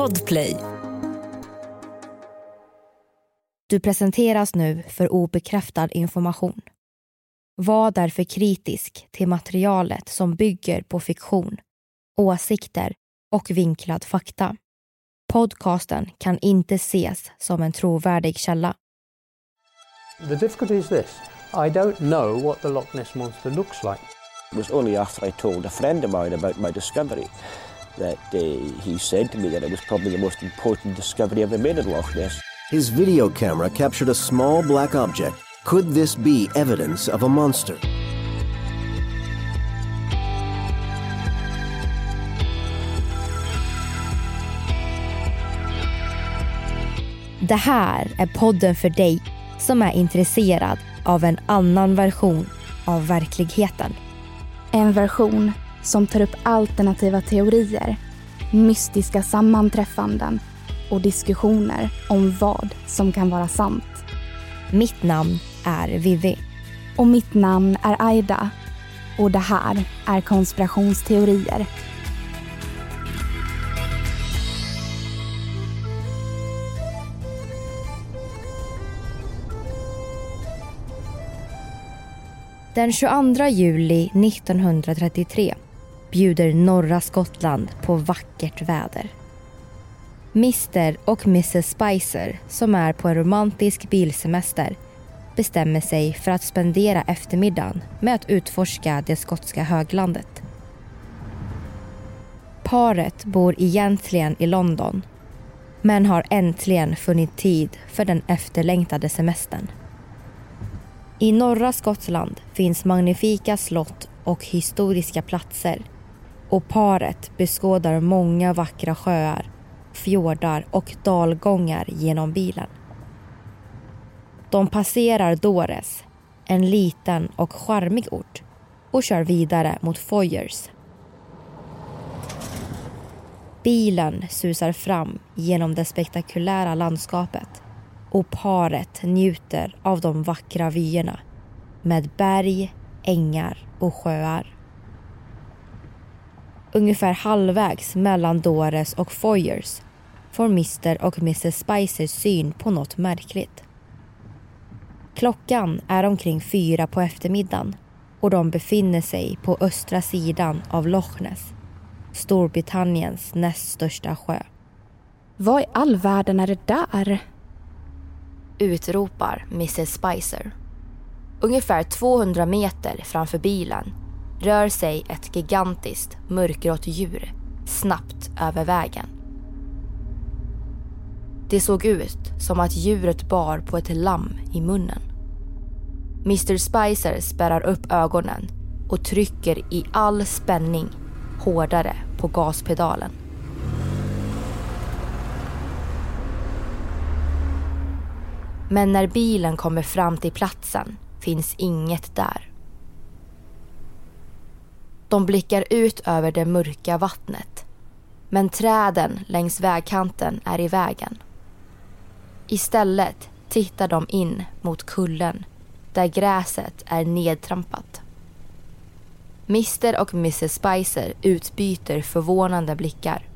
Podplay. Du presenteras nu för obekräftad information. Var därför kritisk till materialet som bygger på fiktion, åsikter och vinklad fakta. Podcasten kan inte ses som en trovärdig källa. The difficulty is this I don't know what the Loch Ness Monster looks like. It was only after I told a friend of mine about my discovery that uh, he said to me that it was probably the most important discovery ever made in Loch Ness. His video camera captured a small black object. Could this be evidence of a monster? Det här är podden för dig som är intresserad av en annan version av verkligheten. En version som tar upp alternativa teorier, mystiska sammanträffanden och diskussioner om vad som kan vara sant. Mitt namn är Vivi. Och mitt namn är Aida. Och det här är konspirationsteorier. Den 22 juli 1933 bjuder norra Skottland på vackert väder. Mr och Mrs Spicer, som är på en romantisk bilsemester bestämmer sig för att spendera eftermiddagen med att utforska det skotska höglandet. Paret bor egentligen i London men har äntligen funnit tid för den efterlängtade semestern. I norra Skottland finns magnifika slott och historiska platser och paret beskådar många vackra sjöar, fjordar och dalgångar genom bilen. De passerar Dores, en liten och charmig ort och kör vidare mot Foyers. Bilen susar fram genom det spektakulära landskapet och paret njuter av de vackra vyerna med berg, ängar och sjöar. Ungefär halvvägs mellan Dores och Foyers får Mr och Mrs Spicer syn på något märkligt. Klockan är omkring fyra på eftermiddagen och de befinner sig på östra sidan av Loch Ness, Storbritanniens näst största sjö. Vad i all världen är det där? utropar Mrs Spicer. Ungefär 200 meter framför bilen rör sig ett gigantiskt mörkgrått djur snabbt över vägen. Det såg ut som att djuret bar på ett lamm i munnen. Mr Spicer spärrar upp ögonen och trycker i all spänning hårdare på gaspedalen. Men när bilen kommer fram till platsen finns inget där. De blickar ut över det mörka vattnet. Men träden längs vägkanten är i vägen. Istället tittar de in mot kullen där gräset är nedtrampat. Mr och Mrs Spicer utbyter förvånande blickar.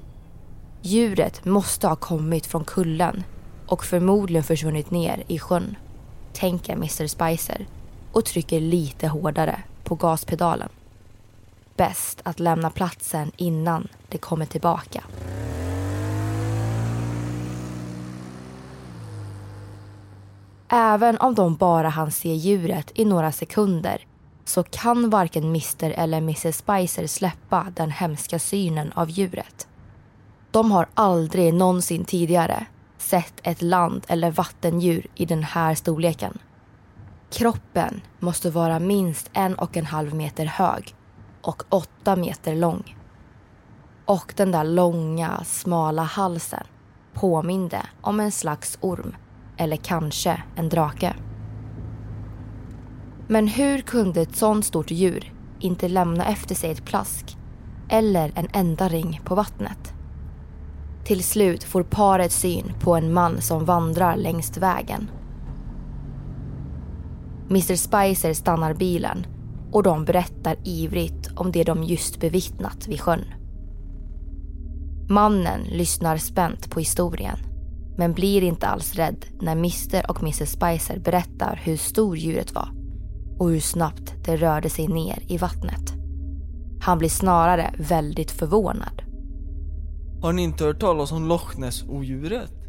Djuret måste ha kommit från kullen och förmodligen försvunnit ner i sjön, tänker Mr Spicer och trycker lite hårdare på gaspedalen. Bäst att lämna platsen innan det kommer tillbaka. Även om de bara hann se djuret i några sekunder så kan varken Mr eller Mrs Spicer släppa den hemska synen av djuret. De har aldrig någonsin tidigare sett ett land eller vattendjur i den här storleken. Kroppen måste vara minst en och en halv meter hög och åtta meter lång. Och den där långa, smala halsen påminde om en slags orm eller kanske en drake. Men hur kunde ett sånt stort djur inte lämna efter sig ett plask eller en enda ring på vattnet? Till slut får paret syn på en man som vandrar längs vägen. Mr Spicer stannar bilen och de berättar ivrigt om det de just bevittnat vid sjön. Mannen lyssnar spänt på historien men blir inte alls rädd när Mr och Mrs Spicer berättar hur stor djuret var och hur snabbt det rörde sig ner i vattnet. Han blir snarare väldigt förvånad. Har ni inte hört talas om Loch Ness-odjuret?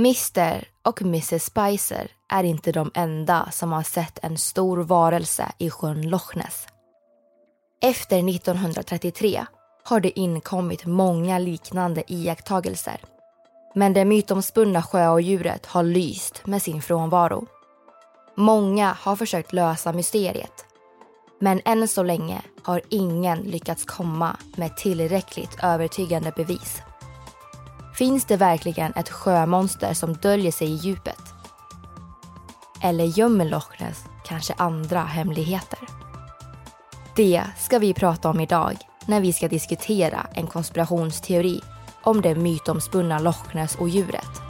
Mr och Mrs Spicer är inte de enda som har sett en stor varelse i sjön Loch Ness. Efter 1933 har det inkommit många liknande iakttagelser. Men det mytomspunna sjöodjuret har lyst med sin frånvaro. Många har försökt lösa mysteriet. Men än så länge har ingen lyckats komma med tillräckligt övertygande bevis. Finns det verkligen ett sjömonster som döljer sig i djupet? Eller gömmer Loch Ness kanske andra hemligheter? Det ska vi prata om idag när vi ska diskutera en konspirationsteori om det mytomspunna Loch Ness-odjuret.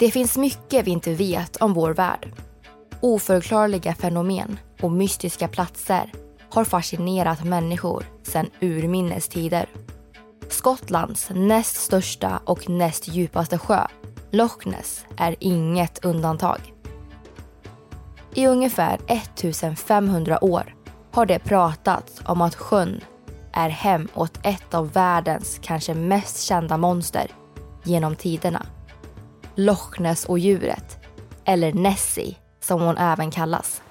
Det finns mycket vi inte vet om vår värld. Oförklarliga fenomen och mystiska platser har fascinerat människor sedan urminnes tider. Skottlands näst största och näst djupaste sjö, Loch Ness, är inget undantag. I ungefär 1500 år har det pratats om att sjön är hem åt ett av världens kanske mest kända monster genom tiderna. Loch Ness och djuret, eller Nessie som hon även kallas.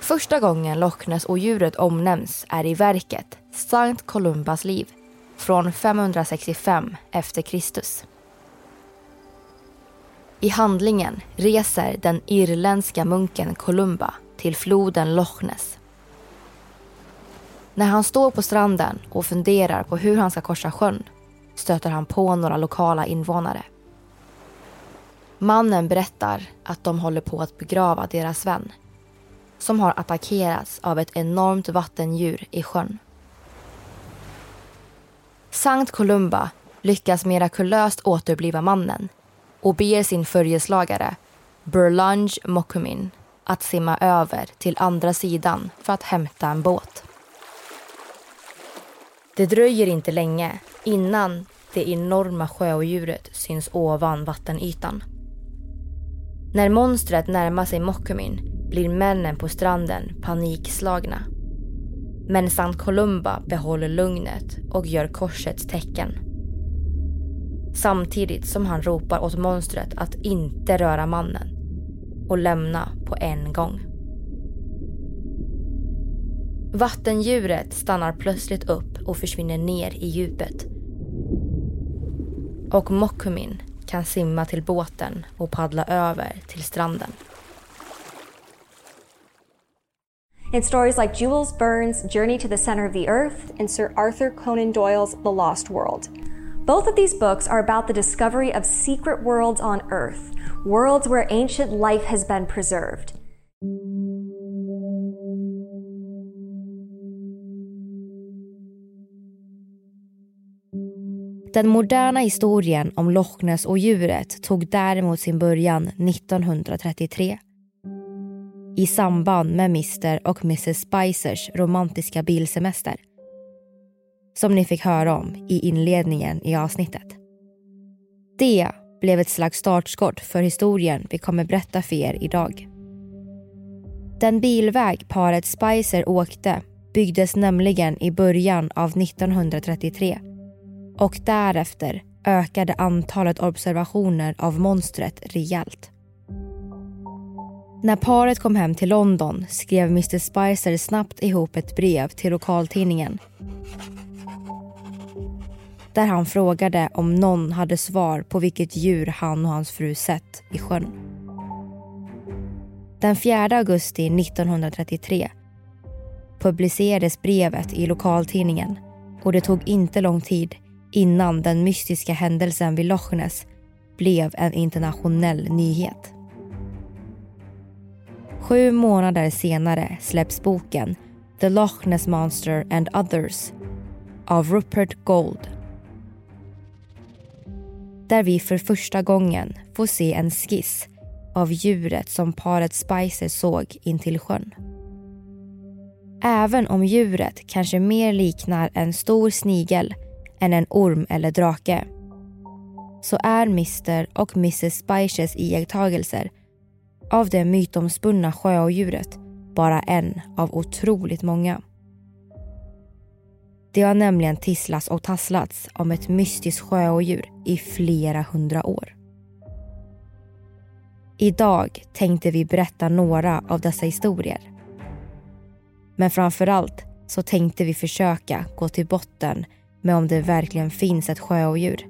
Första gången Loch Ness och djuret omnämns är i verket Sankt Columbas liv från 565 efter Kristus. I handlingen reser den irländska munken Columba till floden Loch Ness när han står på stranden och funderar på hur han ska korsa sjön stöter han på några lokala invånare. Mannen berättar att de håller på att begrava deras vän som har attackerats av ett enormt vattendjur i sjön. Sankt Columba lyckas mirakulöst återbliva mannen och ber sin följeslagare Burlange Mokumin att simma över till andra sidan för att hämta en båt. Det dröjer inte länge innan det enorma sjöodjuret syns ovan vattenytan. När monstret närmar sig Mokumin blir männen på stranden panikslagna. Men Sankt Columba behåller lugnet och gör korsets tecken. Samtidigt som han ropar åt monstret att inte röra mannen och lämna på en gång. Vattendjuret stannar plötsligt upp och försvinner ner i djupet. Och kan simma till båten och paddla över till stranden. In stories like Jules Verne's Journey to the Center of the Earth and Sir Arthur Conan Doyle's The Lost World. Both of these books are about the discovery of secret worlds on Earth, worlds where ancient life has been preserved. Den moderna historien om Loch Ness och djuret tog däremot sin början 1933. I samband med Mr och Mrs Spicers romantiska bilsemester. Som ni fick höra om i inledningen i avsnittet. Det blev ett slags startskott för historien vi kommer berätta för er idag. Den bilväg paret Spicer åkte byggdes nämligen i början av 1933 och därefter ökade antalet observationer av monstret rejält. När paret kom hem till London skrev Mr Spicer snabbt ihop ett brev till lokaltidningen där han frågade om någon hade svar på vilket djur han och hans fru sett i sjön. Den 4 augusti 1933 publicerades brevet i lokaltidningen och det tog inte lång tid innan den mystiska händelsen vid Loch Ness blev en internationell nyhet. Sju månader senare släpps boken The Loch Ness Monster and Others av Rupert Gold. Där vi för första gången får se en skiss av djuret som paret Spicer såg intill sjön. Även om djuret kanske mer liknar en stor snigel än en orm eller drake så är Mr och Mrs Spices iakttagelser av det mytomspunna sjöodjuret bara en av otroligt många. Det har nämligen tisslats och tasslats om ett mystiskt sjöodjur i flera hundra år. Idag tänkte vi berätta några av dessa historier. Men framför allt så tänkte vi försöka gå till botten med om det verkligen finns ett sjöodjur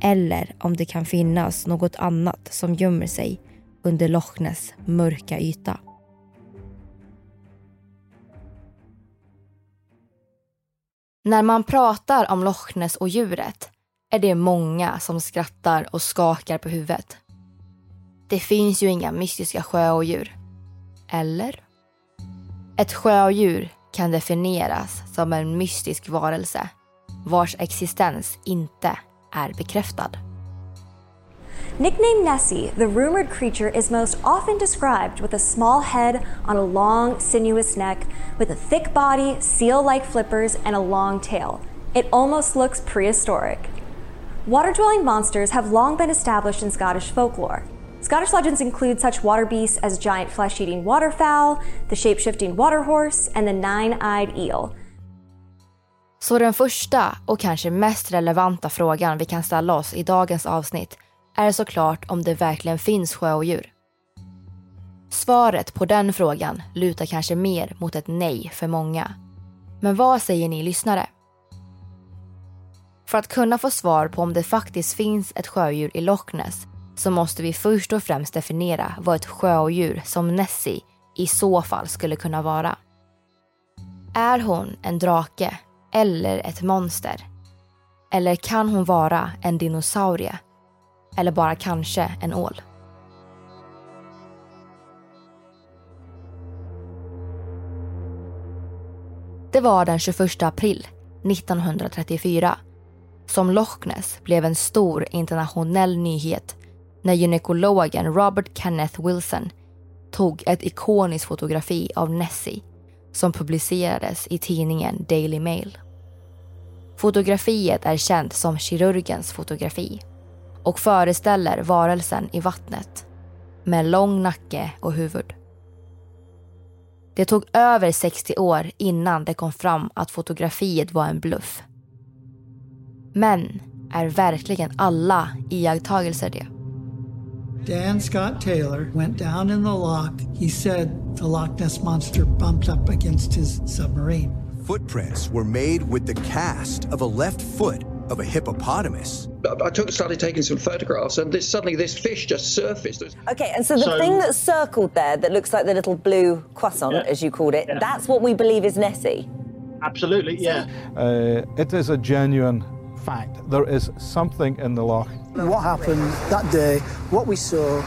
eller om det kan finnas något annat som gömmer sig under Loch Ness mörka yta. När man pratar om Loch Ness och djuret är det många som skrattar och skakar på huvudet. Det finns ju inga mystiska sjöodjur. Eller? Ett sjöodjur kan definieras som en mystisk varelse vars existens inte är bekräftad. Nicknamed Nessie, the rumored creature is most often described with a small head on a long, sinuous neck, with a thick body, seal like flippers, and a long tail. It almost looks prehistoric. Water dwelling monsters have long been established in Scottish folklore. Scottish legends include such water beasts as giant flesh eating waterfowl, the shape shifting water horse, and the nine eyed eel. Så den första och kanske mest relevanta frågan vi kan ställa oss i dagens avsnitt är såklart om det verkligen finns sjöodjur. Svaret på den frågan lutar kanske mer mot ett nej för många. Men vad säger ni lyssnare? För att kunna få svar på om det faktiskt finns ett sjödjur i Loch Ness så måste vi först och främst definiera vad ett sjöodjur som Nessie i så fall skulle kunna vara. Är hon en drake eller ett monster? Eller kan hon vara en dinosaurie? Eller bara kanske en ål? Det var den 21 april 1934 som Loch Ness blev en stor internationell nyhet när gynekologen Robert Kenneth Wilson tog ett ikoniskt fotografi av Nessie som publicerades i tidningen Daily Mail. Fotografiet är känt som kirurgens fotografi och föreställer varelsen i vattnet med lång nacke och huvud. Det tog över 60 år innan det kom fram att fotografiet var en bluff. Men är verkligen alla iakttagelser det? Dan Scott Taylor went down in the lock. He said the Loch Ness Monster bumped up against his submarine. Footprints were made with the cast of a left foot of a hippopotamus. I took, started taking some photographs, and this, suddenly this fish just surfaced. Okay, and so the So- thing that's circled there that looks like the little blue croissant, Yeah. as you called it, Yeah. that's what we believe is Nessie. Absolutely, yeah. Uh, it is a genuine fact. There is something in the loch. What happened that day, what we saw,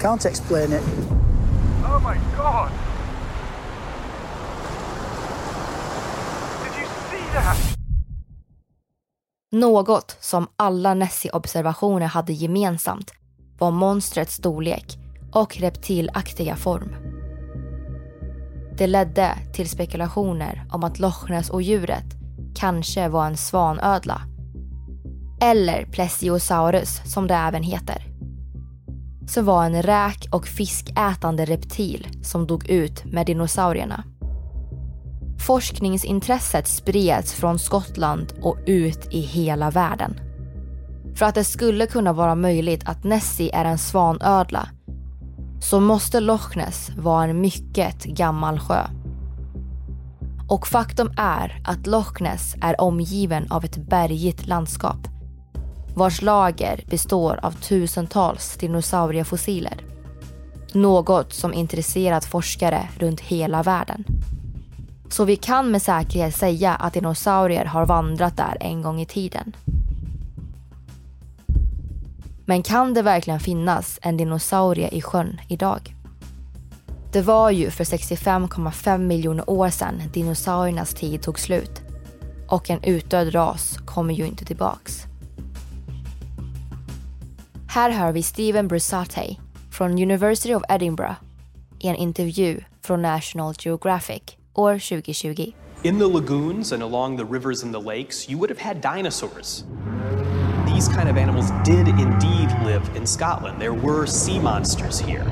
can't explain it. Oh my god! Det här? Något som alla Nessie-observationer hade gemensamt var monstrets storlek och reptilaktiga form. Det ledde till spekulationer om att Loch Ness och djuret kanske var en svanödla. Eller Plesiosaurus som det även heter. Som var en räk och fiskätande reptil som dog ut med dinosaurierna. Forskningsintresset spreds från Skottland och ut i hela världen. För att det skulle kunna vara möjligt att Nessie är en svanödla så måste Loch Ness vara en mycket gammal sjö. Och faktum är att Loch Ness är omgiven av ett bergigt landskap vars lager består av tusentals dinosauriefossiler. Något som intresserat forskare runt hela världen. Så vi kan med säkerhet säga att dinosaurier har vandrat där en gång i tiden. Men kan det verkligen finnas en dinosaurie i sjön idag? Det var ju för 65,5 miljoner år sedan dinosauriernas tid tog slut. Och en utdöd ras kommer ju inte tillbaks. Här hör vi Steven Brusate från University of Edinburgh i en intervju från National Geographic år 2020. In the lagoons and along the rivers and the lakes, you would have had dinosaurs. These kind of animals did indeed live in Scotland. There were sea monsters here.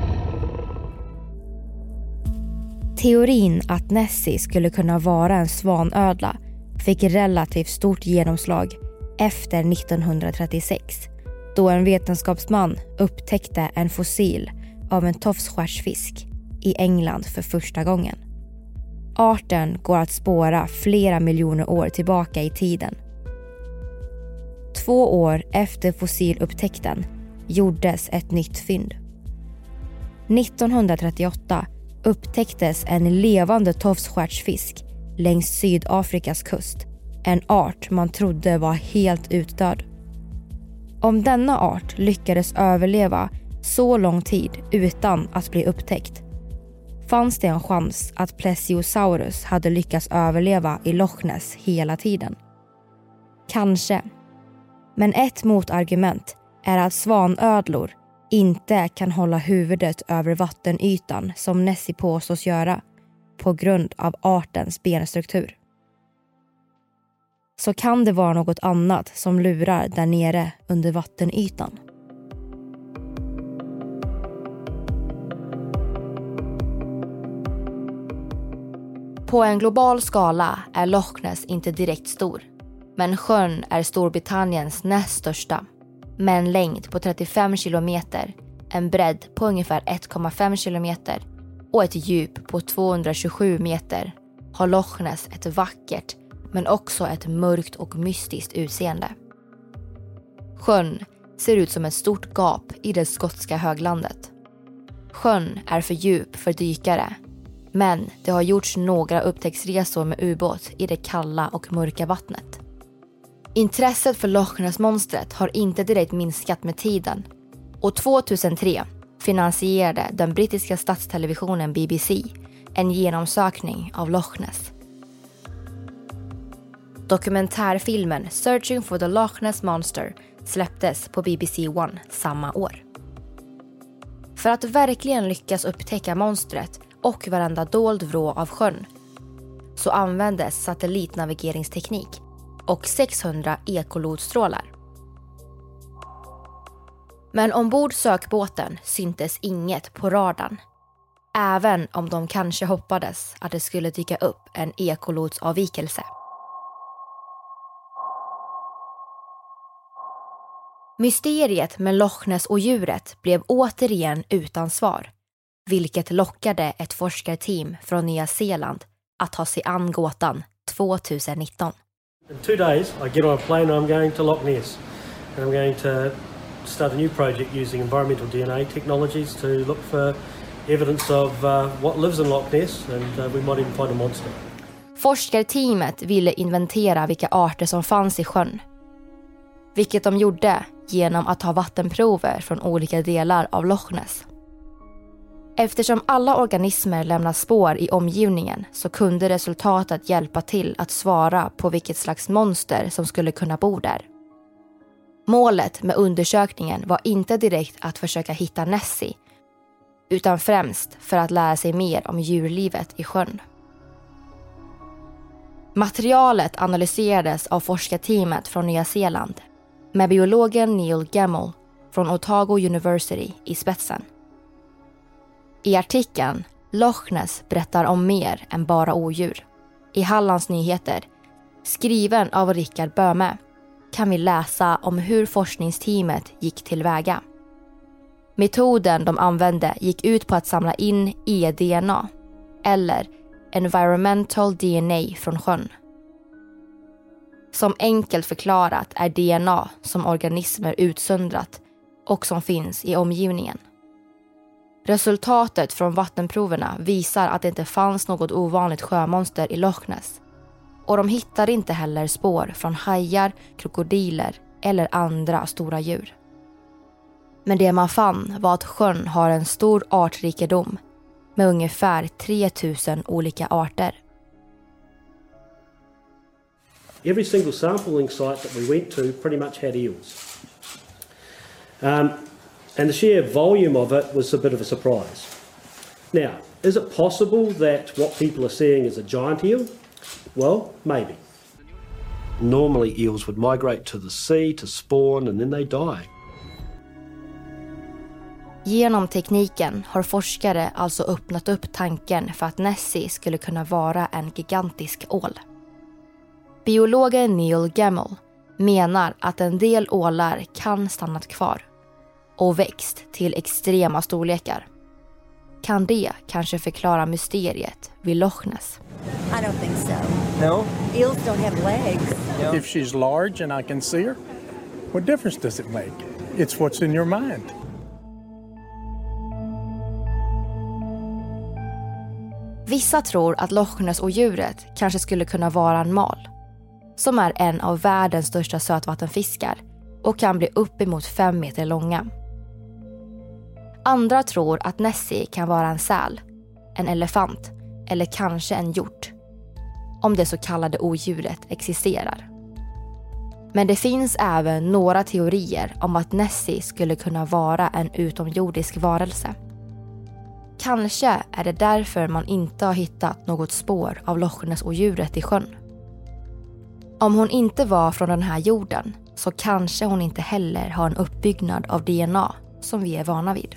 Teorin att Nessie skulle kunna vara en svanödla fick relativt stort genomslag efter 1936 då en vetenskapsman upptäckte en fossil av en tofsstjärtsfisk i England för första gången. Arten går att spåra flera miljoner år tillbaka i tiden. Två år efter fossilupptäckten gjordes ett nytt fynd. 1938 upptäcktes en levande tofsstjärtsfisk längs Sydafrikas kust. En art man trodde var helt utdöd. Om denna art lyckades överleva så lång tid utan att bli upptäckt fanns det en chans att Plesiosaurus hade lyckats överleva i Loch Ness hela tiden. Kanske. Men ett motargument är att svanödlor inte kan hålla huvudet över vattenytan som Nessie påstås göra på grund av artens benstruktur. Så kan det vara något annat som lurar där nere under vattenytan. På en global skala är Loch Ness inte direkt stor. Men sjön är Storbritanniens näst största. Med en längd på 35 kilometer, en bredd på ungefär 1,5 kilometer och ett djup på 227 meter har Loch Ness ett vackert men också ett mörkt och mystiskt utseende. Sjön ser ut som ett stort gap i det skotska höglandet. Sjön är för djup för dykare men det har gjorts några upptäcktsresor med ubåt i det kalla och mörka vattnet. Intresset för Loch Ness-monstret har inte direkt minskat med tiden och 2003 finansierade den brittiska statstelevisionen BBC en genomsökning av Loch Ness. Dokumentärfilmen Searching for the Loch Ness Monster släpptes på BBC One samma år. För att verkligen lyckas upptäcka monstret och varenda dold vrå av sjön så användes satellitnavigeringsteknik och 600 ekolodstrålar. Men ombord sökbåten syntes inget på radarn. Även om de kanske hoppades att det skulle dyka upp en ekolodsavvikelse. Mysteriet med Loch Ness och djuret blev återigen utan svar vilket lockade ett forskarteam från Nya Zeeland att ta sig an gåtan 2019. In two days I get on a plane and I'm going to Loch Ness and I'm going to start a new project using environmental DNA technologies to look for evidence of uh, what lives in Loch Ness and uh, we might even find a monster. Forskarteamet ville inventera vilka arter som fanns i sjön. Vilket de gjorde genom att ta vattenprover från olika delar av Loch Ness. Eftersom alla organismer lämnar spår i omgivningen så kunde resultatet hjälpa till att svara på vilket slags monster som skulle kunna bo där. Målet med undersökningen var inte direkt att försöka hitta Nessie utan främst för att lära sig mer om djurlivet i sjön. Materialet analyserades av forskarteamet från Nya Zeeland med biologen Neil Gemmell från Otago University i spetsen. I artikeln Loch Ness berättar om mer än bara odjur. I Hallands Nyheter, skriven av Rickard Böme, kan vi läsa om hur forskningsteamet gick tillväga. Metoden de använde gick ut på att samla in e-DNA, eller environmental DNA från sjön. Som enkelt förklarat är DNA som organismer utsöndrat och som finns i omgivningen. Resultatet från vattenproverna visar att det inte fanns något ovanligt sjömonster i Loch Ness. Och de hittade inte heller spår från hajar, krokodiler eller andra stora djur. Men det man fann var att sjön har en stor artrikedom med ungefär 3000 olika arter. Every single sampling site that we went to pretty much had eels. Um, and the sheer volume of it was a bit of a surprise. Now, is it possible that what people are seeing is a giant eel? Well, maybe. Normally, eels would migrate to the sea to spawn and then they die. Genom tekniken har forskare alltså öppnat upp tanken för att Nessie skulle kunna vara en gigantisk ål. Biologen Neil Gemmel menar att en del ålar kan stannat kvar och växt till extrema storlekar. Kan det kanske förklara mysteriet vid Loch Ness? I don't think so. No? Eels don't have legs. If she's large and I can see her, what difference does it make? It's what's in your mind. Vissa tror att Loch Ness-odjuret kanske skulle kunna vara en mal som är en av världens största sötvattenfiskar och kan bli uppemot fem meter långa. Andra tror att Nessie kan vara en säl, en elefant eller kanske en hjort. Om det så kallade odjuret existerar. Men det finns även några teorier om att Nessie skulle kunna vara en utomjordisk varelse. Kanske är det därför man inte har hittat något spår av Loch Ness-odjuret i sjön. Om hon inte var från den här jorden så kanske hon inte heller har en uppbyggnad av DNA som vi är vana vid.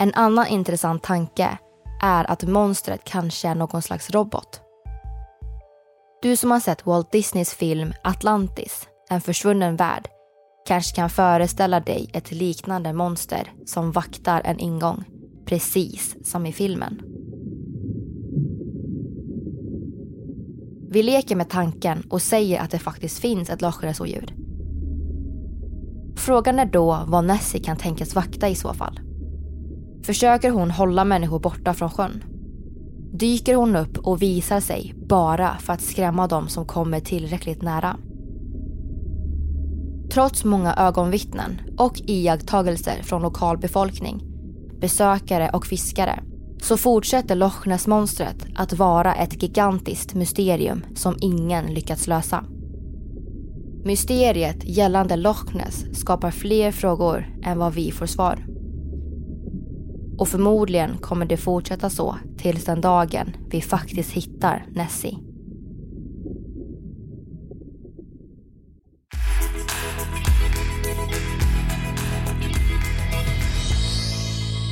En annan intressant tanke är att monstret kanske är någon slags robot. Du som har sett Walt Disneys film Atlantis, en försvunnen värld, kanske kan föreställa dig ett liknande monster som vaktar en ingång, precis som i filmen. Vi leker med tanken och säger att det faktiskt finns ett Loch Ness-odjur. Frågan är då vad Nessie kan tänkas vakta i så fall. Försöker hon hålla människor borta från sjön? Dyker hon upp och visar sig bara för att skrämma dem som kommer tillräckligt nära? Trots många ögonvittnen och iakttagelser från lokalbefolkning, besökare och fiskare så fortsätter Loch Ness-monstret att vara ett gigantiskt mysterium som ingen lyckats lösa. Mysteriet gällande Loch Ness skapar fler frågor än vad vi får svar. Och förmodligen kommer det fortsätta så tills den dagen vi faktiskt hittar Nessie.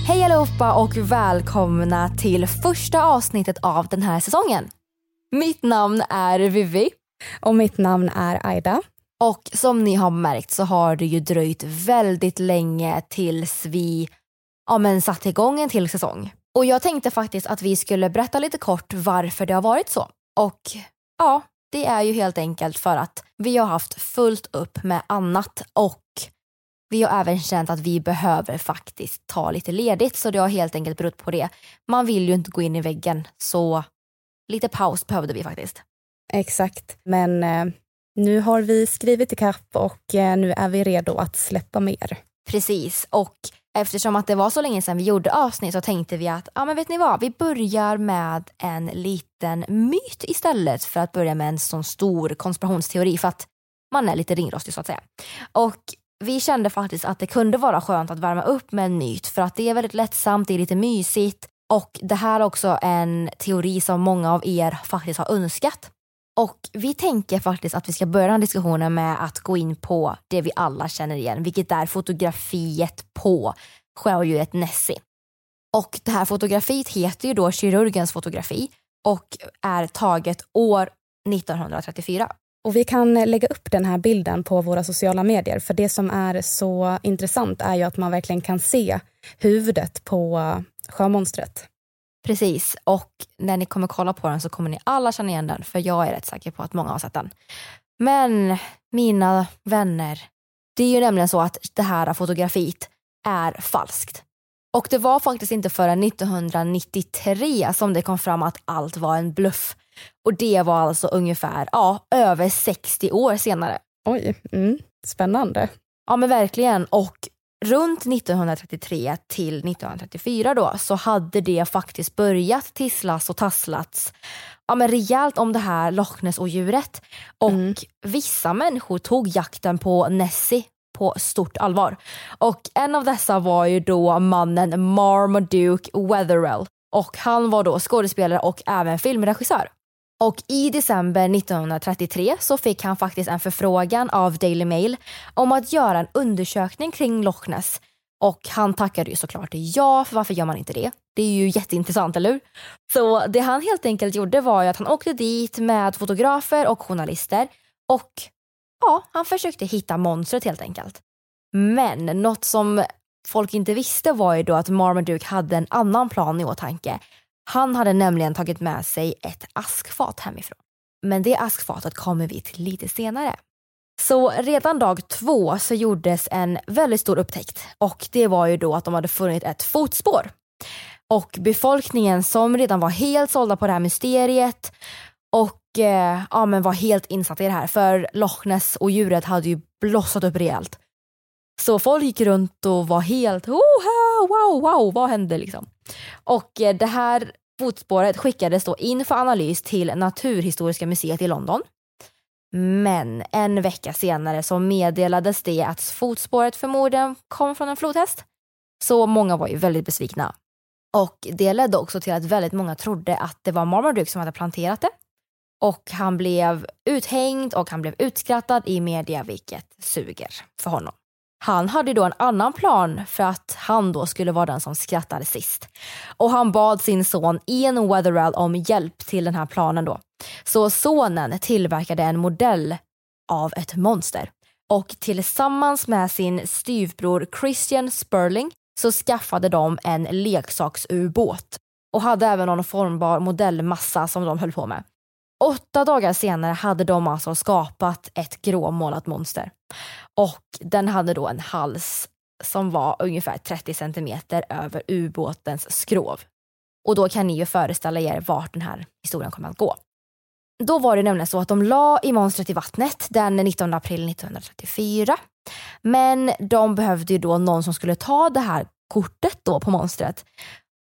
Hej allihopa och välkomna till första avsnittet av den här säsongen. Mitt namn är Vivi. Och mitt namn är Aida. Och som ni har märkt så har det ju dröjt väldigt länge tills vi ja, men satte igång en till säsong. Och jag tänkte faktiskt att vi skulle berätta lite kort varför det har varit så. Och ja, det är ju helt enkelt för att vi har haft fullt upp med annat och vi har även känt att vi behöver faktiskt ta lite ledigt så det har helt enkelt berott på det. Man vill ju inte gå in i väggen så lite paus behövde vi faktiskt. Exakt, men eh, nu har vi skrivit ikapp och eh, nu är vi redo att släppa mer. Precis, och eftersom att det var så länge sedan vi gjorde avsnitt så tänkte vi att, ja men vet ni vad, vi börjar med en liten myt istället för att börja med en sån stor konspirationsteori för att man är lite ringrostig så att säga. Och vi kände faktiskt att det kunde vara skönt att värma upp med en myt för att det är väldigt lättsamt, det är lite mysigt och det här är också en teori som många av er faktiskt har önskat. Och vi tänker faktiskt att vi ska börja den här diskussionen med att gå in på det vi alla känner igen, vilket är fotografiet på sjöodjuret Nessie. Och det här fotografiet heter ju då kirurgens fotografi och är taget år 1934. Och vi kan lägga upp den här bilden på våra sociala medier för det som är så intressant är ju att man verkligen kan se huvudet på sjömonstret. Precis, och när ni kommer kolla på den så kommer ni alla känna igen den för jag är rätt säker på att många har sett den. Men mina vänner, det är ju nämligen så att det här fotografiet är falskt. Och det var faktiskt inte förrän 1993 som det kom fram att allt var en bluff. Och det var alltså ungefär ja, över 60 år senare. Oj, mm, spännande. Ja men verkligen. Och runt 1933 till 1934 då så hade det faktiskt börjat tisslas och tasslats ja, men rejält om det här Loch Ness-odjuret. Och mm. vissa människor tog jakten på Nessie på stort allvar. Och en av dessa var ju då mannen Marmaduke Wetherell och han var då skådespelare och även filmregissör. Och i december 1933 så fick han faktiskt en förfrågan av Daily Mail om att göra en undersökning kring Loch Ness. Och han tackade ju såklart ja, för varför gör man inte det? Det är ju jätteintressant, eller hur? Så det han helt enkelt gjorde var ju att han åkte dit med fotografer och journalister och ja, han försökte hitta monstret helt enkelt. Men något som folk inte visste var ju då att Marmaduke hade en annan plan i åtanke. Han hade nämligen tagit med sig ett askfat hemifrån. Men det askfatet kommer vi till lite senare. Så redan dag två så gjordes en väldigt stor upptäckt och det var ju då att de hade funnit ett fotspår. Och befolkningen som redan var helt sålda på det här mysteriet och eh, ja, men var helt insatta i det här för Loch Ness och djuret hade ju blossat upp rejält. Så folk gick runt och var helt oh, wow, wow, vad hände liksom? Och eh, det här fotspåret skickades då in för analys till Naturhistoriska museet i London. Men en vecka senare så meddelades det att fotspåret förmodligen kom från en flodhäst. Så många var ju väldigt besvikna. Och det ledde också till att väldigt många trodde att det var Marmaduke som hade planterat det. Och han blev uthängd och han blev utskrattad i media vilket suger för honom. Han hade då en annan plan för att han då skulle vara den som skrattade sist. Och han bad sin son Ian Weatherall om hjälp till den här planen då. Så sonen tillverkade en modell av ett monster. Och tillsammans med sin styvbror Christian Sperling så skaffade de en leksaksubåt och hade även någon formbar modellmassa som de höll på med. Åtta dagar senare hade de alltså skapat ett gråmålat monster. Och den hade då en hals som var ungefär 30 centimeter över ubåtens skrov. Och då kan ni ju föreställa er vart den här historien kommer att gå. Då var det nämligen så att de la i monstret i vattnet den 19 april 1934. Men de behövde ju då någon som skulle ta det här kortet då på monstret.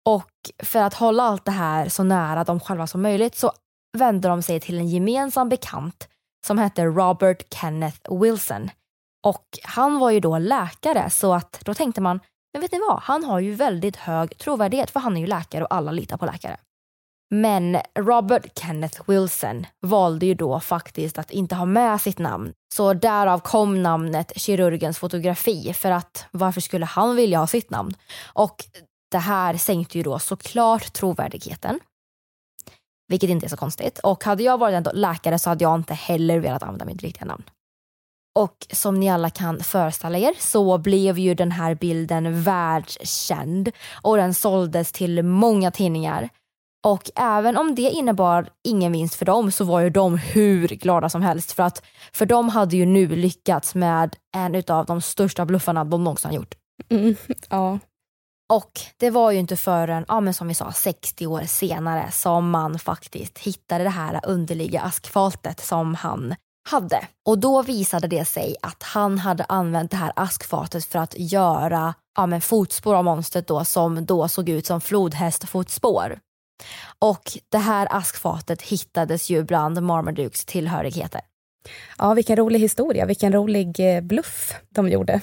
Och för att hålla allt det här så nära dem själva som möjligt så vände de sig till en gemensam bekant som hette Robert Kenneth Wilson. Och han var ju då läkare så att då tänkte man, men vet ni vad, han har ju väldigt hög trovärdighet för han är ju läkare och alla litar på läkare. Men Robert Kenneth Wilson valde ju då faktiskt att inte ha med sitt namn. Så därav kom namnet kirurgens fotografi för att varför skulle han vilja ha sitt namn? Och det här sänkte ju då såklart trovärdigheten. Vilket inte är så konstigt. Och hade jag varit en läkare så hade jag inte heller velat använda mitt riktiga namn. Och som ni alla kan föreställa er så blev ju den här bilden världskänd och den såldes till många tidningar. Och även om det innebar ingen vinst för dem så var ju de hur glada som helst för att för de hade ju nu lyckats med en av de största bluffarna de någonsin gjort. Mm, ja. Och det var ju inte förrän, ja, men som vi sa, 60 år senare som man faktiskt hittade det här underliga askfatet som han hade. Och då visade det sig att han hade använt det här askfatet för att göra ja, men fotspår av monstret då som då såg ut som flodhästfotspår. Och det här askfatet hittades ju bland Marmadukes tillhörigheter. Ja, vilken rolig historia, vilken rolig eh, bluff de gjorde.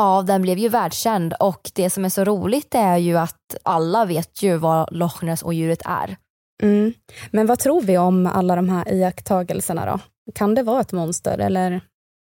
Ja, den blev ju världskänd och det som är så roligt är ju att alla vet ju vad Loch Ness och djuret är. Mm. Men vad tror vi om alla de här iakttagelserna då? Kan det vara ett monster eller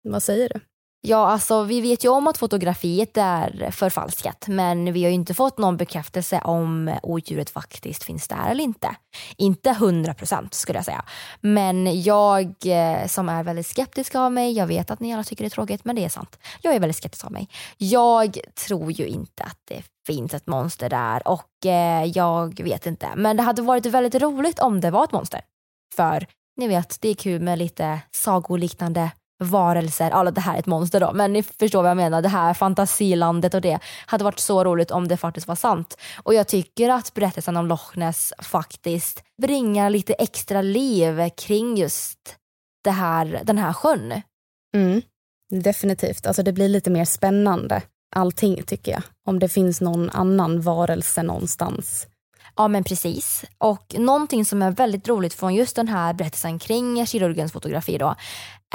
vad säger du? Ja, alltså vi vet ju om att fotografiet är förfalskat men vi har ju inte fått någon bekräftelse om odjuret faktiskt finns där eller inte. Inte hundra procent skulle jag säga. Men jag eh, som är väldigt skeptisk av mig, jag vet att ni alla tycker det är tråkigt men det är sant. Jag är väldigt skeptisk av mig. Jag tror ju inte att det finns ett monster där och eh, jag vet inte. Men det hade varit väldigt roligt om det var ett monster. För ni vet, det är kul med lite sagoliknande varelser, alla det här är ett monster då, men ni förstår vad jag menar, det här fantasilandet och det hade varit så roligt om det faktiskt var sant. Och jag tycker att berättelsen om Loch Ness faktiskt bringar lite extra liv kring just det här, den här sjön. Mm, definitivt, alltså det blir lite mer spännande allting tycker jag. Om det finns någon annan varelse någonstans. Ja men precis. Och någonting som är väldigt roligt från just den här berättelsen kring kirurgens fotografi då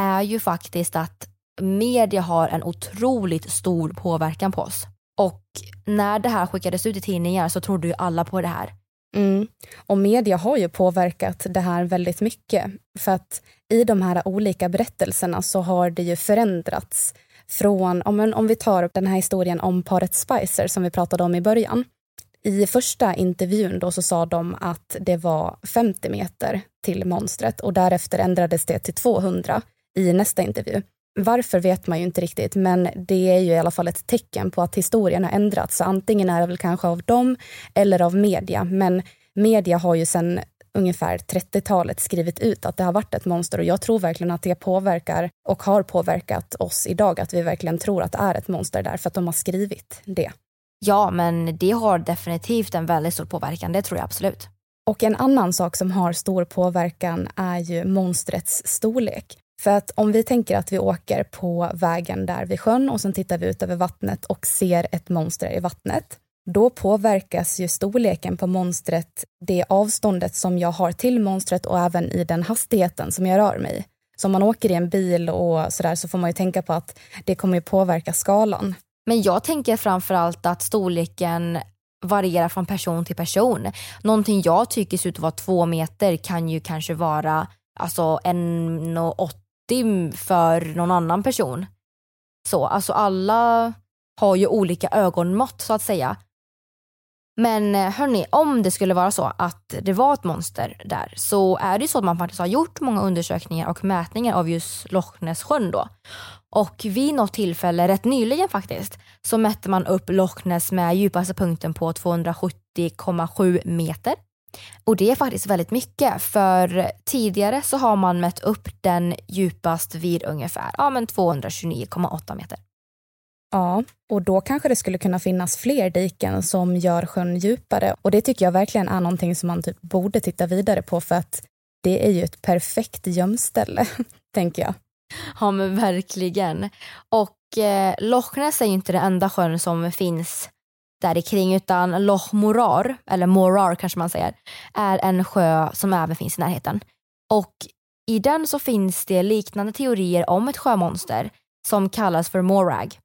är ju faktiskt att media har en otroligt stor påverkan på oss. Och när det här skickades ut i tidningar så trodde ju alla på det här. Mm. Och media har ju påverkat det här väldigt mycket. För att i de här olika berättelserna så har det ju förändrats från, om, om vi tar den här historien om paret Spicer som vi pratade om i början. I första intervjun då så sa de att det var 50 meter till monstret och därefter ändrades det till 200 i nästa intervju. Varför vet man ju inte riktigt, men det är ju i alla fall ett tecken på att historien har ändrats. Så antingen är det väl kanske av dem eller av media, men media har ju sedan ungefär 30-talet skrivit ut att det har varit ett monster och jag tror verkligen att det påverkar och har påverkat oss idag, att vi verkligen tror att det är ett monster därför att de har skrivit det. Ja, men det har definitivt en väldigt stor påverkan, det tror jag absolut. Och en annan sak som har stor påverkan är ju monstrets storlek. För att om vi tänker att vi åker på vägen där vid sjön och sen tittar vi ut över vattnet och ser ett monster i vattnet, då påverkas ju storleken på monstret det avståndet som jag har till monstret och även i den hastigheten som jag rör mig. Så om man åker i en bil och sådär så får man ju tänka på att det kommer ju påverka skalan. Men jag tänker framförallt att storleken varierar från person till person. Någonting jag tycker ser ut att vara två meter kan ju kanske vara alltså 1,80 för någon annan person. Så, alltså alla har ju olika ögonmått så att säga. Men eh, hörni, om det skulle vara så att det var ett monster där så är det ju så att man faktiskt har gjort många undersökningar och mätningar av just Loch Ness sjön då. Och vid något tillfälle, rätt nyligen faktiskt, så mätte man upp Loch Ness med djupaste punkten på 270,7 meter. Och det är faktiskt väldigt mycket för tidigare så har man mätt upp den djupast vid ungefär ja, 229,8 meter. Ja, och då kanske det skulle kunna finnas fler diken som gör sjön djupare. Och det tycker jag verkligen är någonting som man typ borde titta vidare på för att det är ju ett perfekt gömställe, tänker jag. Ja men verkligen. Och eh, Loch Ness är ju inte den enda sjön som finns där kring utan Loch Morar, eller Morar kanske man säger, är en sjö som även finns i närheten. Och i den så finns det liknande teorier om ett sjömonster som kallas för Morag.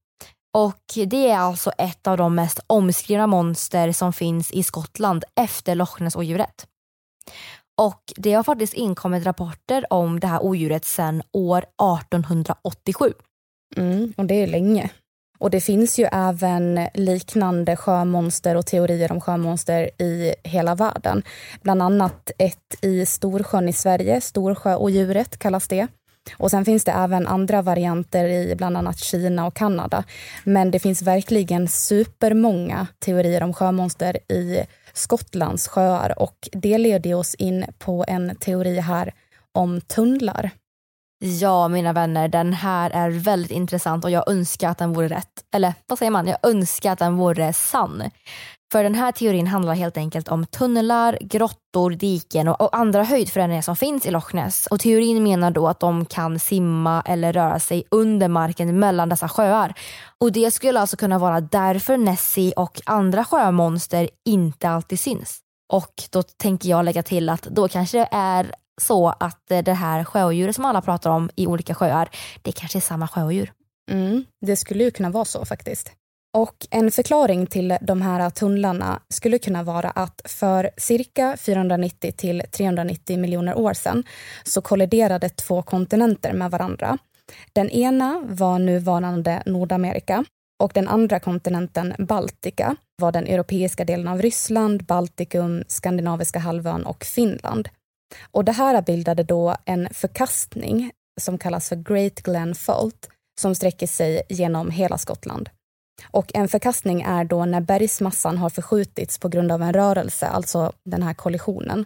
Och det är alltså ett av de mest omskrivna monster som finns i Skottland efter Loch Ness odjuret. Och det har faktiskt inkommit rapporter om det här odjuret sedan år 1887. Mm, och det är länge. Och det finns ju även liknande sjömonster och teorier om sjömonster i hela världen. Bland annat ett i Storsjön i Sverige, Storsjöodjuret kallas det. Och sen finns det även andra varianter i bland annat Kina och Kanada. Men det finns verkligen supermånga teorier om sjömonster i Skottlands sjöar och det leder oss in på en teori här om tunnlar. Ja, mina vänner, den här är väldigt intressant och jag önskar att den vore rätt. Eller vad säger man? Jag önskar att den vore sann. För den här teorin handlar helt enkelt om tunnlar, grottor, diken och, andra höjdförändringar som finns i Loch Ness. Och teorin menar då att de kan simma eller röra sig under marken mellan dessa sjöar. Och det skulle alltså kunna vara därför Nessie och andra sjömonster inte alltid syns. Och då tänker jag lägga till att då kanske det är så att eh, det här sjöodjuret som alla pratar om i olika sjöar, det kanske är samma sjöodjur. Mm, det skulle ju kunna vara så faktiskt. Och en förklaring till de här tunnlarna skulle kunna vara att för cirka 490 till 390 miljoner år sedan så kolliderade två kontinenter med varandra. Den ena var nuvarande Nordamerika och den andra kontinenten, Baltika, var den europeiska delen av Ryssland, Baltikum, Skandinaviska halvön och Finland. Och det här bildade då en förkastning som kallas för Great Glen Fault som sträcker sig genom hela Skottland. Och en förkastning är då när bergsmassan har förskjutits på grund av en rörelse, alltså den här kollisionen.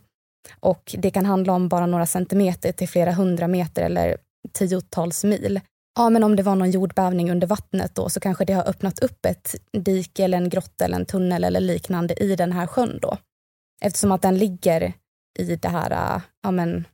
Och det kan handla om bara några centimeter till flera hundra meter eller tiotals mil. Ja, men om det var någon jordbävning under vattnet då så kanske det har öppnat upp ett dike eller en grotta eller en tunnel eller liknande i den här sjön då. Eftersom att den ligger i det här, äh, ja men,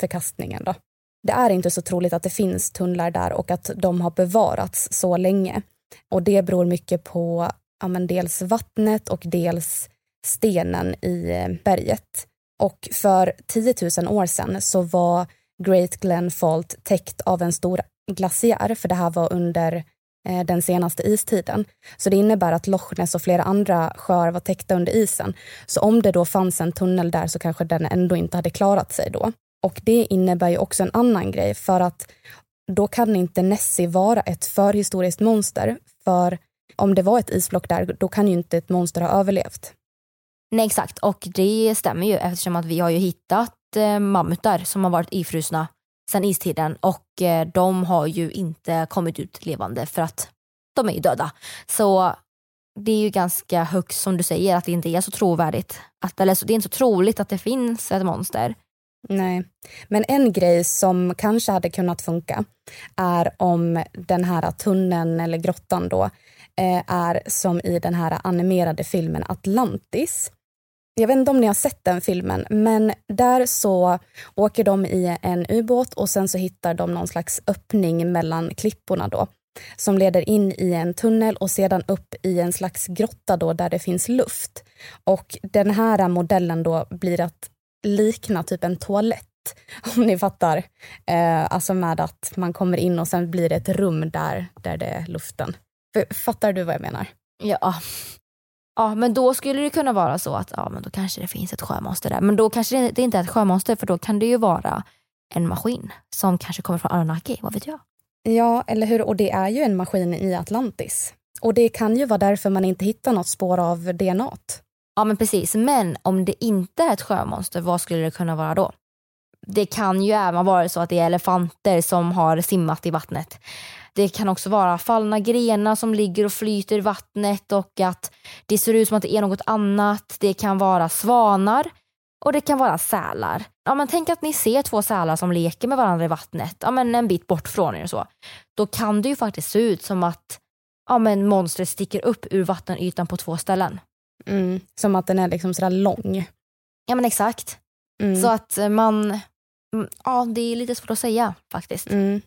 förkastningen då. Det är inte så troligt att det finns tunnlar där och att de har bevarats så länge. Och det beror mycket på ja, men dels vattnet och dels stenen i äh, berget. Och för 10 000 år sedan så var Great Glen Fault täckt av en stor glaciär, för det här var under Eh, den senaste istiden. Så det innebär att Loch Ness och flera andra sjöar var täckta under isen. Så om det då fanns en tunnel där så kanske den ändå inte hade klarat sig då. Och det innebär ju också en annan grej för att då kan inte Nessie vara ett förhistoriskt monster. För om det var ett isblock där, då kan ju inte ett monster ha överlevt. Nej exakt och det stämmer ju eftersom att vi har ju hittat eh, mammutar som har varit ifrusna sen istiden och eh, de har ju inte kommit ut levande för att de är ju döda. Så det är ju ganska högt som du säger att det inte är så trovärdigt. Att, eller det är inte så troligt att det finns ett monster. Nej, men en grej som kanske hade kunnat funka är om den här tunneln eller grottan då eh, är som i den här animerade filmen Atlantis. Jag vet inte om ni har sett den filmen, men där så åker de i en ubåt och sen så hittar de någon slags öppning mellan klipporna då som leder in i en tunnel och sedan upp i en slags grotta då där det finns luft. Och den här modellen då blir att likna typ en toalett. Om ni fattar. Eh, alltså med att man kommer in och sen blir det ett rum där, där det är luften. Fattar du vad jag menar? Ja. Ja, men då skulle det kunna vara så att ja, men då kanske det finns ett sjömonster där. Men då kanske det inte är ett sjömonster för då kan det ju vara en maskin som kanske kommer från Aranaki, vad vet jag? Ja, eller hur? Och det är ju en maskin i Atlantis. Och det kan ju vara därför man inte hittar något spår av DNA. Ja men precis, men om det inte är ett sjömonster, vad skulle det kunna vara då? Det kan ju även vara så att det är elefanter som har simmat i vattnet. Det kan också vara fallna grenar som ligger och flyter i vattnet och att det ser ut som att det är något annat. Det kan vara svanar och det kan vara sälar. Ja, men tänk att ni ser två sälar som leker med varandra i vattnet, ja, men en bit bort från er och så. Då kan det ju faktiskt se ut som att ja, men monstret sticker upp ur vattenytan på två ställen. Mm, som att den är liksom sådär lång. Ja men exakt. Mm. Så att man, mm, ja det är lite svårt att säga faktiskt. Mm.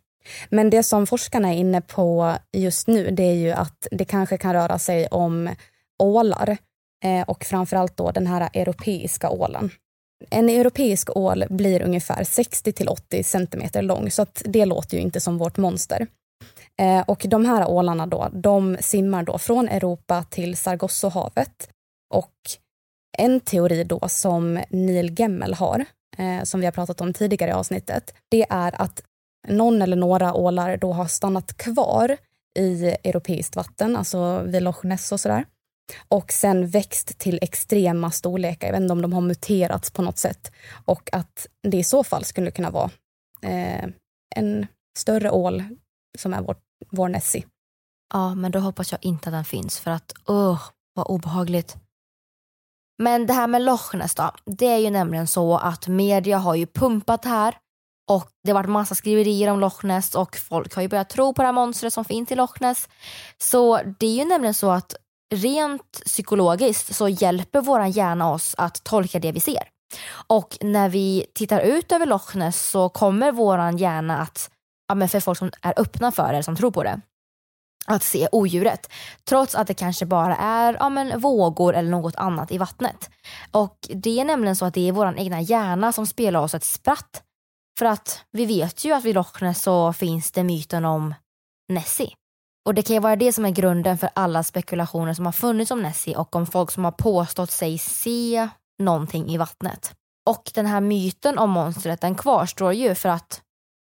Men det som forskarna är inne på just nu det är ju att det kanske kan röra sig om ålar eh, och framförallt då den här europeiska ålen. En europeisk ål blir ungefär 60 till 80 centimeter lång så att det låter ju inte som vårt monster. Eh, och de här ålarna då, de simmar då från Europa till Sargossohavet, och en teori då som Neil Gemmel har, eh, som vi har pratat om tidigare i avsnittet, det är att någon eller några ålar då har stannat kvar i europeiskt vatten, alltså vid Loch Ness och sådär. Och sen växt till extrema storlekar. Jag vet inte om de har muterats på något sätt. Och att det i så fall skulle kunna vara eh, en större ål som är vår, vår Nessie. Ja, men då hoppas jag inte att den finns för att, åh, oh, vad obehagligt. Men det här med Loch Ness då, det är ju nämligen så att media har ju pumpat det här och det har varit massa skriverier om Loch Ness och folk har ju börjat tro på det här monstret som finns i Loch Ness. Så det är ju nämligen så att rent psykologiskt så hjälper vår hjärna oss att tolka det vi ser. Och när vi tittar ut över Loch Ness så kommer vår hjärna att, ja men för folk som är öppna för det, som tror på det, att se odjuret. Trots att det kanske bara är ja, men, vågor eller något annat i vattnet. Och det är nämligen så att det är vår egna hjärna som spelar oss ett spratt. För att vi vet ju att vid Loch Ness så finns det myten om Nessie. Och det kan ju vara det som är grunden för alla spekulationer som har funnits om Nessie och om folk som har påstått sig se någonting i vattnet. Och den här myten om monstret den kvarstår ju för att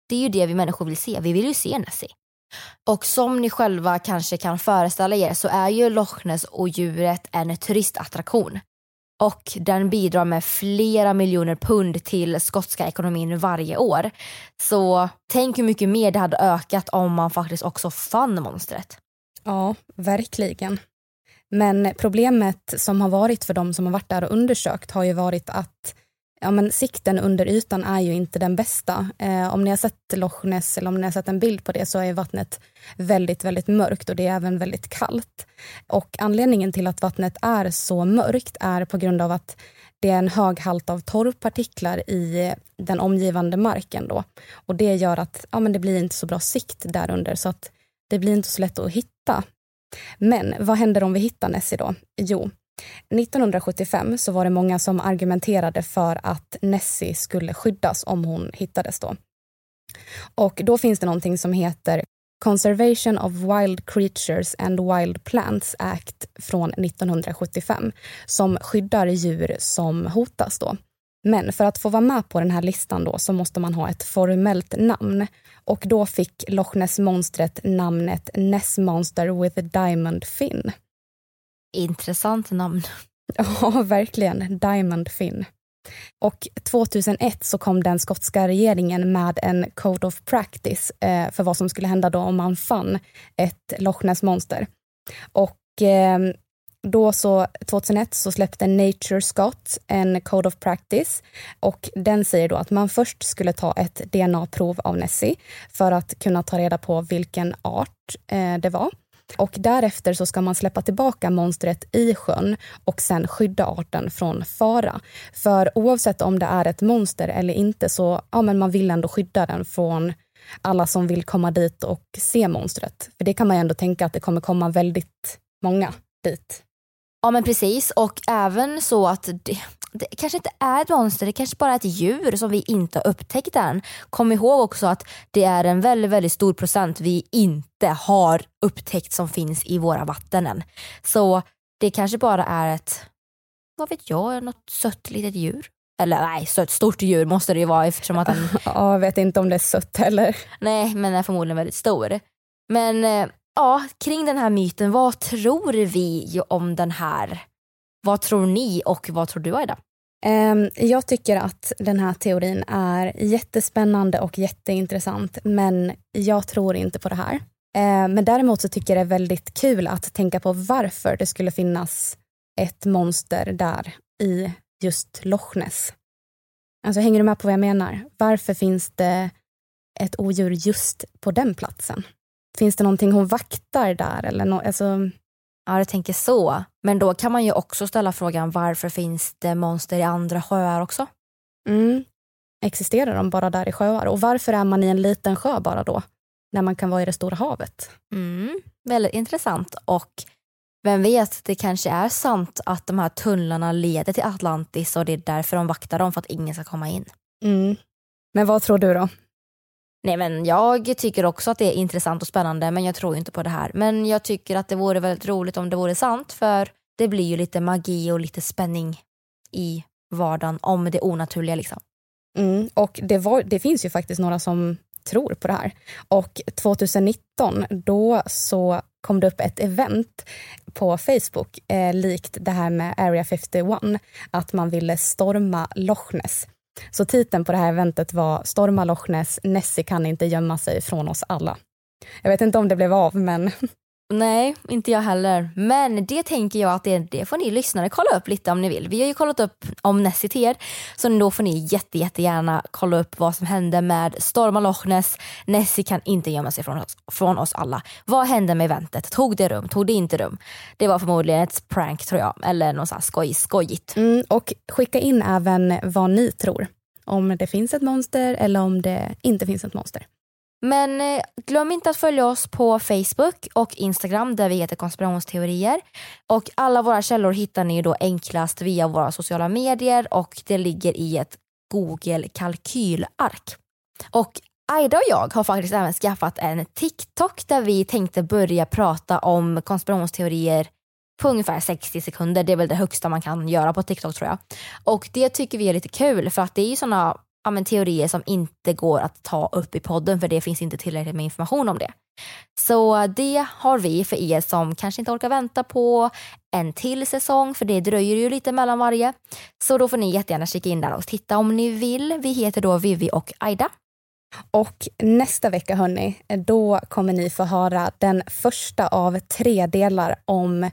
det är ju det vi människor vill se. Vi vill ju se Nessie. Och som ni själva kanske kan föreställa er så är ju Loch Ness och djuret en turistattraktion. Och den bidrar med flera miljoner pund till skotska ekonomin varje år. Så tänk hur mycket mer det hade ökat om man faktiskt också fann monstret. Ja, verkligen. Men problemet som har varit för de som har varit där och undersökt har ju varit att ja, men sikten under ytan är ju inte den bästa. Eh, om ni har sett Loch Ness eller om ni har sett en bild på det så är vattnet väldigt, väldigt mörkt och det är även väldigt kallt. Och anledningen till att vattnet är så mörkt är på grund av att det är en hög halt av torrpartiklar i den omgivande marken. Då. Och Det gör att ja, men det blir inte så bra sikt därunder så att det blir inte så lätt att hitta. Men vad händer om vi hittar Nessie då? Jo, 1975 så var det många som argumenterade för att Nessie skulle skyddas om hon hittades då. Och då finns det någonting som heter Conservation of Wild Creatures and Wild Plants Act från 1975 som skyddar djur som hotas då. Men för att få vara med på den här listan då så måste man ha ett formellt namn och då fick Loch Ness-monstret namnet Ness Monster with a Diamond Fin. Intressant namn. Ja, verkligen. Diamond Finn. Och 2001 så kom den skotska regeringen med en Code of Practice eh, för vad som skulle hända då om man fann ett Loch Ness-monster. Och eh, då så 2001 så släppte Nature Scott en Code of Practice och den säger då att man först skulle ta ett DNA-prov av Nessie för att kunna ta reda på vilken art eh, det var. Och därefter så ska man släppa tillbaka monstret i sjön och sen skydda arten från fara. För oavsett om det är ett monster eller inte så ja, men man vill ändå skydda den från alla som vill komma dit och se monstret. För det kan man ju ändå tänka att det kommer komma väldigt många dit. Ja men precis och även så att det, det kanske inte är ett monster, det kanske bara är ett djur som vi inte har upptäckt än. Kom ihåg också att det är en väldigt, väldigt stor procent vi inte har upptäckt som finns i våra vatten än. Så det kanske bara är ett, vad vet jag, något sött litet djur. Eller nej, sött stort djur måste det ju vara eftersom att den... ja, jag vet inte om det är sött heller. Nej, men den är förmodligen väldigt stor. Men eh, ja, kring den här myten, vad tror vi om den här? Vad tror ni och vad tror du Aida? Ehm, jag tycker att den här teorin är jättespännande och jätteintressant men jag tror inte på det här. Ehm, men däremot så tycker jag det är väldigt kul att tänka på varför det skulle finnas ett monster där i just Loch Ness. Alltså hänger du med på vad jag menar? Varför finns det ett odjur just på den platsen? Finns det någonting hon vaktar där? Eller no alltså... Ja, du tänker så. Men då kan man ju också ställa frågan varför finns det monster i andra sjöar också? Mm. Existerar de bara där i sjöar? Och varför är man i en liten sjö bara då? När man kan vara i det stora havet? Mm. Väldigt intressant. Och vem vet, det kanske är sant att de här tunnlarna leder till Atlantis och det är därför de vaktar dem för att ingen ska komma in. Mm. Men vad tror du då? Nej men jag tycker också att det är intressant och spännande men jag tror inte på det här. Men jag tycker att det vore väldigt roligt om det vore sant för det blir ju lite magi och lite spänning i vardagen om det onaturliga liksom. Mm, och det, var, det finns ju faktiskt några som tror på det här. Och 2019 då så kom det upp ett event på Facebook eh, likt det här med Area 51, att man ville storma Loch Ness. Så titeln på det här eventet var Storma Loch Ness, Nessie kan inte gömma sig från oss alla. Jag vet inte om det blev av, men... Nej, inte jag heller. Men det tänker jag att det, det får ni lyssnare kolla upp lite om ni vill. Vi har ju kollat upp om Nessie till er, så då får ni jätte, jättegärna kolla upp vad som hände med Storma Loch Ness. Nessie kan inte gömma sig från oss, från oss alla. Vad hände med eventet? Tog det rum? Tog det inte rum? Det var förmodligen ett prank tror jag, eller något sånt skoj, skojigt. Mm, och skicka in även vad ni tror. Om det finns ett monster eller om det inte finns ett monster. Men eh, glöm inte att följa oss på Facebook och Instagram där vi heter konspirationsteorier. Och alla våra källor hittar ni då enklast via våra sociala medier och det ligger i ett Google kalkylark. Och Aida och jag har faktiskt även skaffat en TikTok där vi tänkte börja prata om konspirationsteorier på ungefär 60 sekunder. Det är väl det högsta man kan göra på TikTok tror jag. Och det tycker vi är lite kul för att det är ju sådana ja, men, teorier som inte går att ta upp i podden för det finns inte tillräckligt med information om det. Så det har vi för er som kanske inte orkar vänta på en till säsong för det dröjer ju lite mellan varje. Så då får ni jättegärna kika in där och titta om ni vill. Vi heter då Vivi och Aida. Och nästa vecka hörni, då kommer ni få höra den första av tre delar om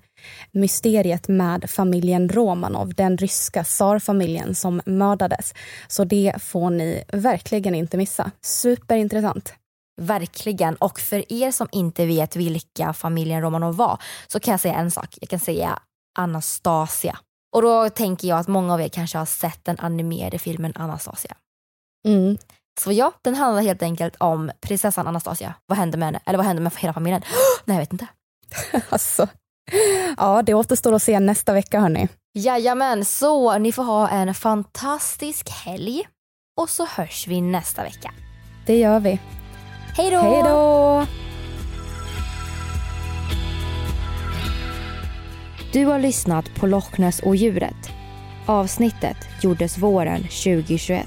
mysteriet med familjen Romanov, den ryska tsarfamiljen som mördades. Så det får ni verkligen inte missa. Superintressant. Verkligen. Och för er som inte vet vilka familjen Romanov var så kan jag säga en sak. Jag kan säga Anastasia. Och då tänker jag att många av er kanske har sett den animerade filmen Anastasia. Mm. Så ja, den handlar helt enkelt om prinsessan Anastasia. Vad hände med henne? Eller vad hände med hela familjen? Nej, jag vet inte. alltså. Ja, det återstår att se nästa vecka hörni. Jajamän, så ni får ha en fantastisk helg. Och så hörs vi nästa vecka. Det gör vi. Hej då! Hej då! Du har lyssnat på Loch Ness och djuret. Avsnittet gjordes våren 2021.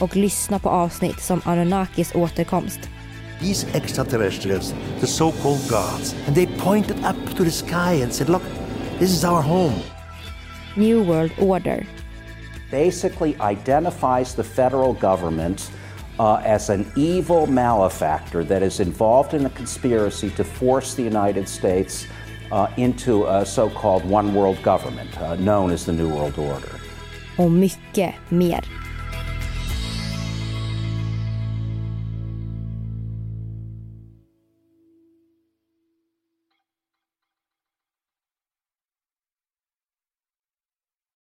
och lyssna på avsnitt som Anunnakis återkomst. These extraterrestrials, the so-called gods, and they pointed up to the sky and said, look, this is our home. New World Order. Basically identifies the federal government uh, as an evil malefactor that is involved in a conspiracy to force the United States uh, into a so-called one world government uh, known as the New World Order. Och mycket mer.